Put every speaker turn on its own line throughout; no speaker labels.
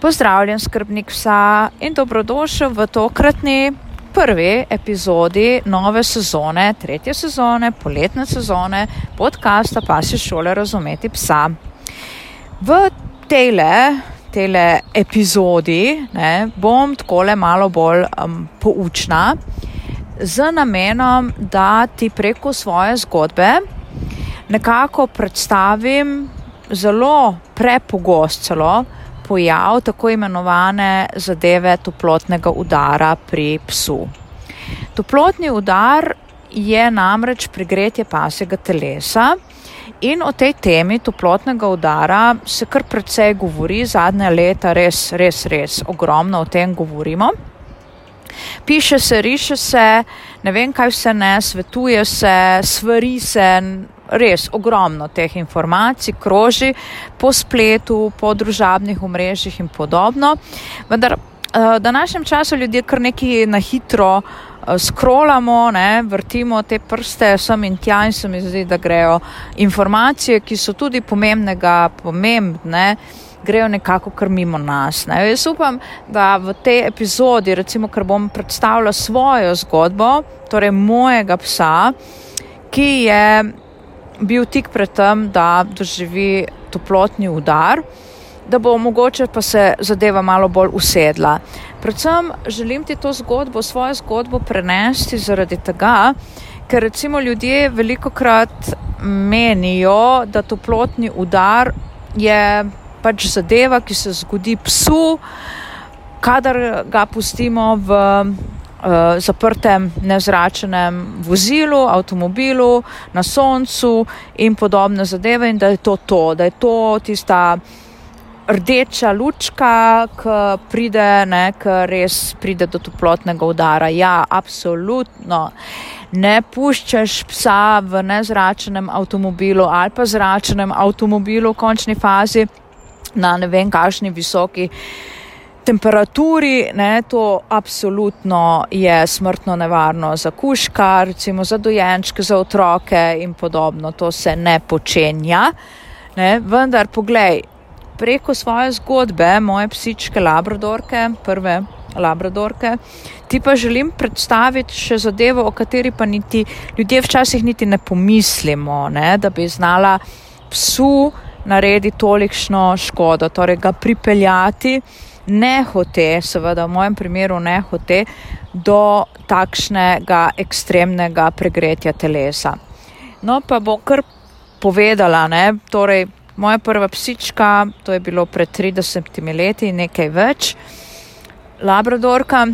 Pozdravljen, skrbnik psa in dobrodošel v tokratni prvi epizodi nove sezone, tretje sezone, poletne sezone podcasta Pasi šole razumeti psa. V tele, tele epizodi ne, bom takole malo bolj um, poučna z namenom, da ti preko svoje zgodbe nekako predstavim zelo prepogost celo pojav tako imenovane zadeve toplotnega udara pri psu. Toplotni udar je namreč pregretje pasjega telesa in o tej temi toplotnega udara se kar precej govori zadnja leta, res, res, res ogromno o tem govorimo. Piše se, riše se, ne vem kaj vse ne, svetuje se, svari se, res ogromno teh informacij kroži po spletu, po družabnih omrežjih in podobno. Vendar v današnjem času ljudje kar neki na hitro skrolamo, ne, vrtimo te prste sem in tja in se mi zdi, da grejo informacije, ki so tudi pomembnega, pomembne, grejo nekako kar mimo nas. Ne. Jaz upam, da v tej epizodi, recimo, ker bom predstavila svojo zgodbo, torej mojega psa, ki je bil tik pred tem, da doživi toplotni udar, da bo mogoče pa se zadeva malo bolj usedla. Predvsem želim ti to zgodbo, svojo zgodbo prenesti zaradi tega, ker recimo ljudje veliko krat menijo, da toplotni udar je pač zadeva, ki se zgodi psu, kadar ga pustimo v zaprtem nezračenem vozilu, avtomobilu, na soncu in podobne zadeve, in da je to to, da je to tista rdeča lučka, ki pride, ne, ki res pride do toplotnega udara. Ja, absolutno. Ne puščaš psa v nezračenem avtomobilu ali pa zračenem avtomobilu v končni fazi na ne vem kakšni visoki temperaturi, ne, to absolutno je smrtno nevarno za kuška, recimo za dojenčke, za otroke in podobno. To se ne počenja. Ne, vendar, poglej, preko svoje zgodbe, moje psičke labradorke, prve labradorke, ti pa želim predstaviti še zadevo, o kateri pa niti ljudje včasih niti ne pomislimo, ne, da bi znala psu narediti tolikšno škodo, torej ga pripeljati ne hote, seveda v mojem primeru ne hote, do takšnega ekstremnega pregretja telesa. No, pa bom kar povedala, ne, torej moja prva psička, to je bilo pred 30 leti, nekaj več, Labradorka,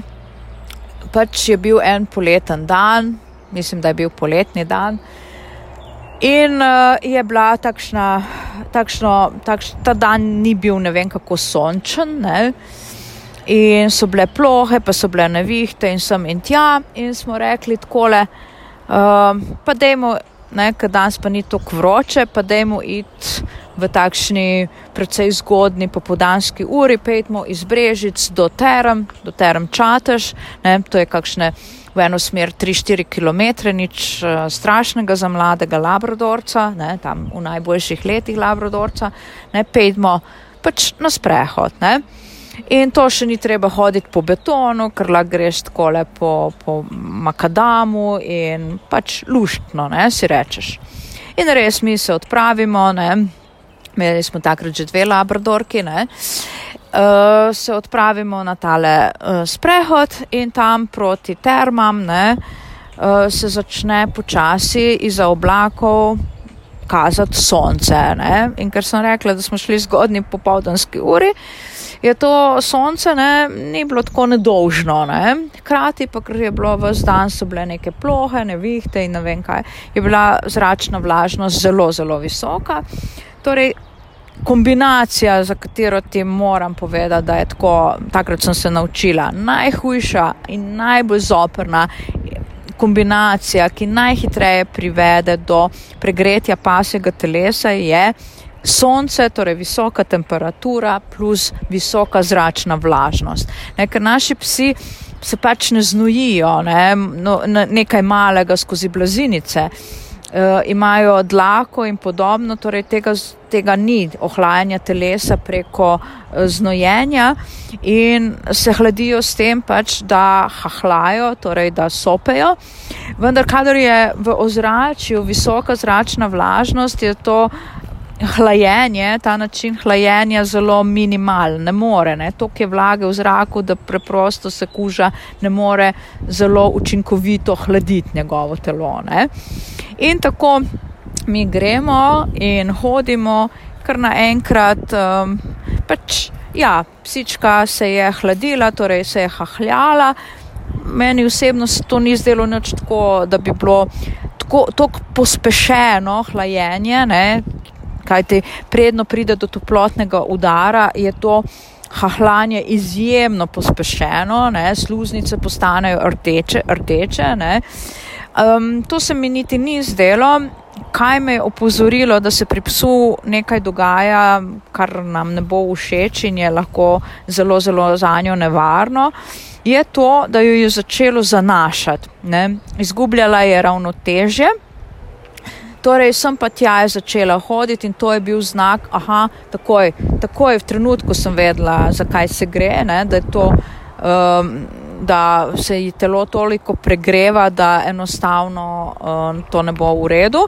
pač je bil en poleten dan, mislim, da je bil poletni dan. In uh, je bila takšna, takšno, takš, ta dan ni bil ne vem kako sončen, ne? in so bile plohe, pa so bile nevihte in sem in tja, in smo rekli takole, uh, pa dajmo, ker danes pa ni tako vroče, pa dajmo iti v takšni precej zgodni popodanski uri, pejdmo iz Brežic do Terem, do Terem Čatež, ne? to je kakšne v eno smer 3-4 km, nič uh, strašnega za mladega labradorca, ne, tam v najboljših letih labradorca, ne, pejdmo pač na sprehod. Ne. In to še ni treba hoditi po betonu, ker lahko greš tako le po, po makadamu in pač luštno, ne, si rečeš. In res mi se odpravimo, ne, imeli smo takrat že dve labradorki, ne, uh, se odpravimo na tale uh, sprehod in tam proti termam ne, uh, se začne počasi iza oblakov kazati sonce. Ne. In ker sem rekla, da smo šli zgodni popovdanski uri, je to sonce ne, ni bilo tako nedolžno. Ne. Hkrati pa, ker je bilo v zdan, so bile neke plohe, nevihte in ne vem kaj, je bila zračna vlažnost zelo, zelo visoka. Torej, kombinacija, za katero ti moram povedati, da je tako, takrat sem se naučila, najhujša in najbolj zoprna kombinacija, ki najhitreje privede do pregretja pasjega telesa, je sonce, torej visoka temperatura plus visoka zračna vlažnost. Ne, ker naši psi se pač ne znojijo, ne, no, nekaj malega skozi blazinice imajo dlako in podobno, torej tega, tega ni ohlajanja telesa preko znojenja in se hladijo s tem pač, da hahlajo, torej da sopejo. Vendar, kadar je v ozračju visoka zračna vlažnost, je to hlajenje, ta način hlajenja zelo minimalen, ne more, ne, tok je vlage v zraku, da preprosto se kuža ne more zelo učinkovito hladiti njegovo telo. Ne. In tako mi gremo in hodimo, kar naenkrat um, pač, ja, psička se je hladila, torej se je hahljala. Meni osebno se to ni zdelo nič tako, da bi bilo tako pospešeno hlajenje, ne, kajti predno pride do toplotnega udara, je to hahlanje izjemno pospešeno, ne, sluznice postanejo rdeče. rdeče um, to se mi niti ni zdelo. Kaj me je opozorilo, da se pri psu nekaj dogaja, kar nam ne bo všeč in je lahko zelo, zelo za njo nevarno, je to, da jo je začelo zanašati. Ne. Izgubljala je ravnotežje. Torej, sem pa tja začela hoditi in to je bil znak, aha, takoj, takoj v trenutku sem vedela, zakaj se gre, ne, da, to, um, da se ji telo toliko pregreva, da enostavno um, to ne bo v redu.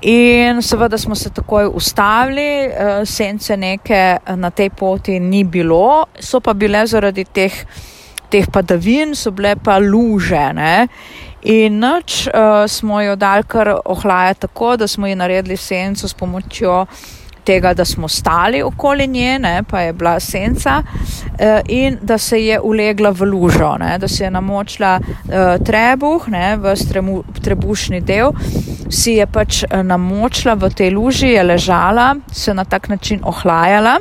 In seveda smo se takoj ustavili, uh, sence neke na tej poti ni bilo, so pa bile zaradi teh, teh padavin, so bile pa luže. Ne. In noč uh, smo jo dal kar ohlajati tako, da smo ji naredili senco s pomočjo tega, da smo stali okoli nje, ne, pa je bila senca uh, in da se je ulegla v lužo, ne, da se je namočila uh, trebuh, ne, v stremu, trebušni del, si je pač namočila v tej luži, je ležala, se na tak način ohlajala.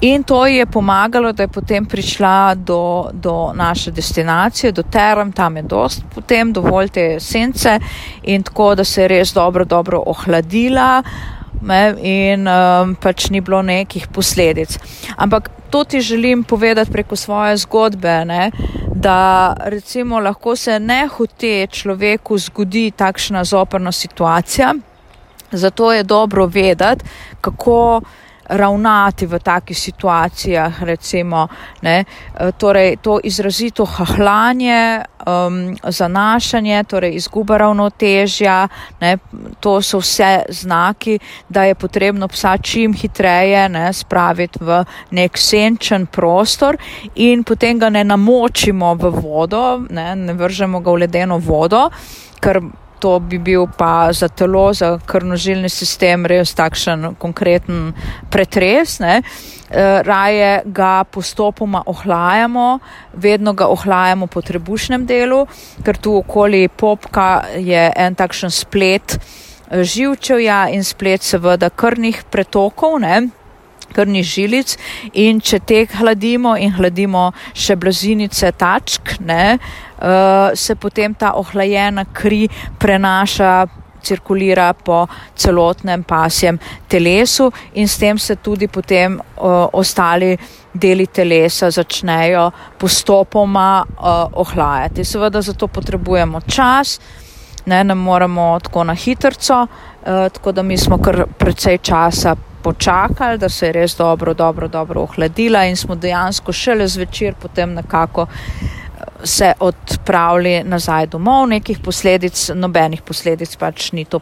In to ji je pomagalo, da je potem prišla do, do naše destinacije, do Terem, tam je dost potem, dovolj te sence in tako, da se je res dobro, dobro ohladila ne, in um, pač ni bilo nekih posledic. Ampak to ti želim povedati preko svoje zgodbe, ne, da recimo lahko se ne hote človeku zgodi takšna zoprna situacija, zato je dobro vedeti, kako ravnati v takih situacijah, recimo, ne, e, torej to izrazito hahlanje, um, zanašanje, torej izguba ravnotežja, ne, to so vse znaki, da je potrebno psa čim hitreje ne, spraviti v nek senčen prostor in potem ga ne namočimo v vodo, ne, ne vržemo ga v ledeno vodo, ker to bi bil pa za telo, za krnožilni sistem res takšen konkreten pretres. Ne. E, raje ga postopoma ohlajamo, vedno ga ohlajamo po trebušnem delu, ker tu okoli popka je en takšen splet e, živčevja in splet seveda krvnih pretokov. Ne krvnih žilic in če te hladimo in hladimo še blazinice tačk, ne, uh, se potem ta ohlajena kri prenaša cirkulira po celotnem pasjem telesu in s tem se tudi potem uh, ostali deli telesa začnejo postopoma uh, ohlajati. Seveda zato potrebujemo čas, ne, ne moremo tako na hitrco, uh, tako da mi smo kar precej časa počakali, da se je res dobro, dobro, dobro ohladila in smo dejansko šele zvečer potem nekako eh, se odpravili nazaj domov, nekih posledic, nobenih posledic pač ni to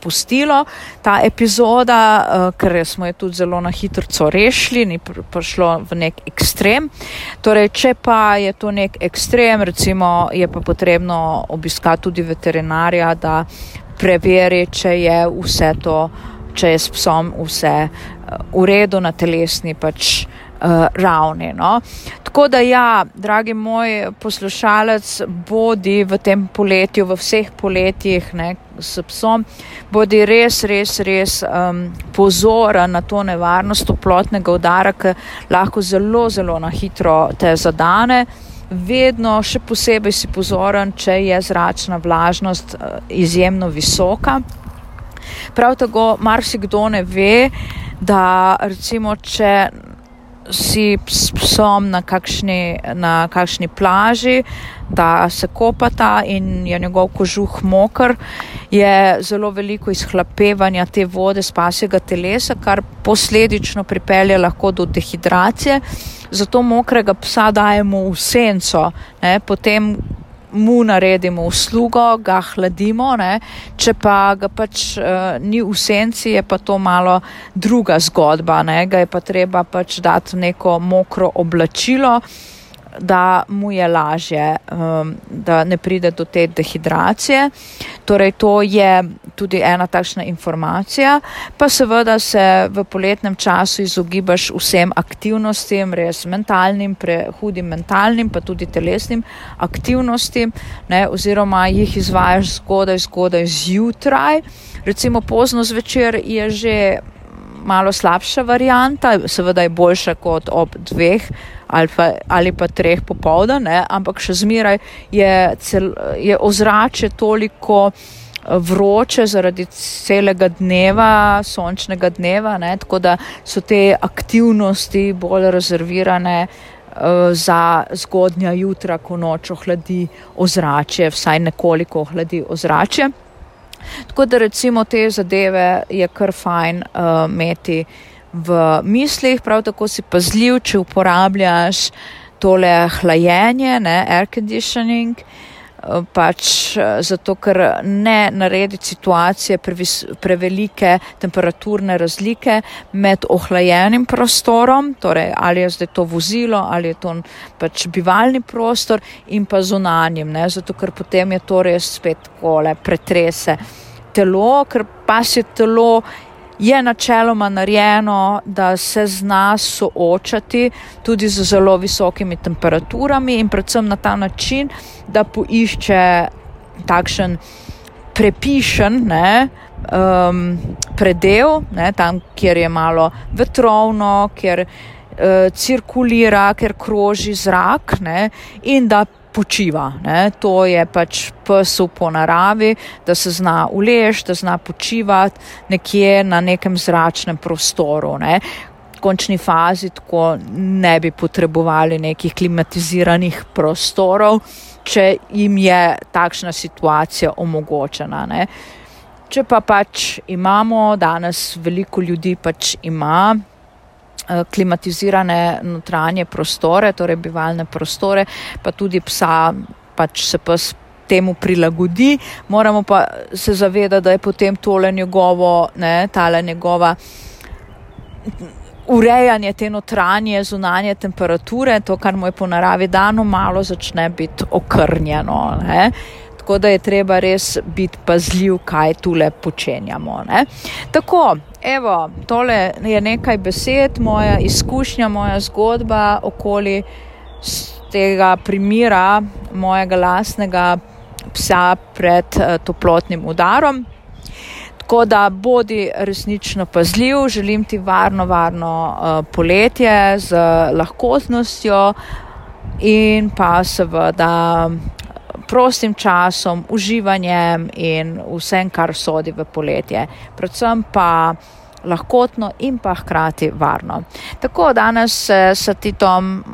pustilo. Ta epizoda, uh, ker smo jo tudi zelo na hitro rešili, ni prišlo v nek ekstrem. Torej, če pa je to nek ekstrem, recimo je pa potrebno obiskati tudi veterinarja, da preveri, če je vse to če je s psom vse eh, v redu na telesni pač uh, ravni. No. Tako da ja, dragi moj poslušalec, bodi v tem poletju, v vseh poletjih ne, s psom, bodi res, res, res um, pozoren na to nevarnost toplotnega udara, ki lahko zelo, zelo na hitro te zadane. Vedno še posebej si pozoren, če je zračna vlažnost uh, izjemno visoka. Prav tako marsikdo ne ve, da recimo, če si s psom na kakšni, na kakšni plaži, da se kopata in je njegov kožuh mokr, je zelo veliko izhlapevanja te vode z pasjega telesa, kar posledično pripelje lahko do dehidracije. Zato mokrega psa dajemo v senco, ne, potem mu naredimo uslugo, ga hladimo, ne? če pa ga pač uh, ni v senci, je pa to malo druga zgodba, ne? ga je pa treba pač dati neko mokro oblačilo da mu je lažje, um, da ne pride do te dehidracije. Torej, to je tudi ena takšna informacija. Pa seveda se v poletnem času izogibaš vsem aktivnostim, res mentalnim, prehudim mentalnim, pa tudi telesnim aktivnostim, ne, oziroma jih izvajaš zgodaj, zgodaj zjutraj. Recimo pozno zvečer je že malo slabša varijanta, seveda je boljša kot ob dveh ali pa, ali pa treh popovdan, ampak še zmeraj je, cel, je ozračje toliko eh, vroče zaradi celega dneva, sončnega dneva, ne? tako da so te aktivnosti bolj rezervirane uh, za zgodnja jutra, ko noč ohladi ozračje, vsaj nekoliko ohladi ozračje. Tako da recimo te zadeve je kar fajn uh, imeti v mislih, prav tako si pazljiv, če uporabljaš tole hlajenje, ne, air conditioning, uh, pač uh, zato, ker ne naredi situacije previs, prevelike temperaturne razlike med ohlajenim prostorom, torej ali je zdaj to vozilo, ali je to pač bivalni prostor in pa zunanjim, ne, zato ker potem je to res spet kole pretrese telo, ker pa se telo je načeloma narejeno, da se zna soočati tudi z zelo visokimi temperaturami in predvsem na ta način, da poišče takšen prepišen ne, um, predel, ne, tam, kjer je malo vetrovno, kjer uh, cirkulira, kjer kroži zrak ne, in da počiva. Ne. To je pač pes po naravi, da se zna ulež, da zna počivati nekje na nekem zračnem prostoru. Ne. V končni fazi tako ne bi potrebovali nekih klimatiziranih prostorov, če jim je takšna situacija omogočena. Ne. Če pa pač imamo, danes veliko ljudi pač ima klimatizirane notranje prostore, torej bivalne prostore, pa tudi psa, pač se pes temu prilagodi. Moramo pa se zavedati, da je potem tole njegovo, ne, tale njegova. Urejanje te notranje, zunanje temperature, to, kar mu je po naravi dano, malo začne biti okrnjeno. Ne. Tako da je treba res biti pazljiv, kaj tule počenjamo. Ne. Tako, Evo, tole je nekaj besed, moja izkušnja, moja zgodba okoli tega primira mojega lastnega psa pred uh, toplotnim udarom. Tako da bodi resnično pazljiv, želim ti varno, varno uh, poletje z lahkotnostjo in pa seveda prostim časom, uživanjem in vsem, kar sodi v poletje. Predvsem pa lahkotno in pa hkrati varno. Tako danes se s Titom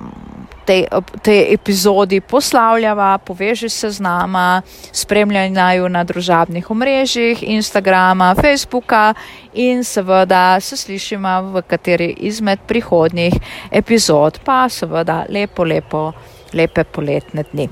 tej, tej epizodi poslavljava, poveži se z nama, spremljaj naju na družabnih omrežjih, Instagrama, Facebooka in seveda se slišimo v kateri izmed prihodnjih epizod, pa seveda lepo, lepo, lepe poletne dni.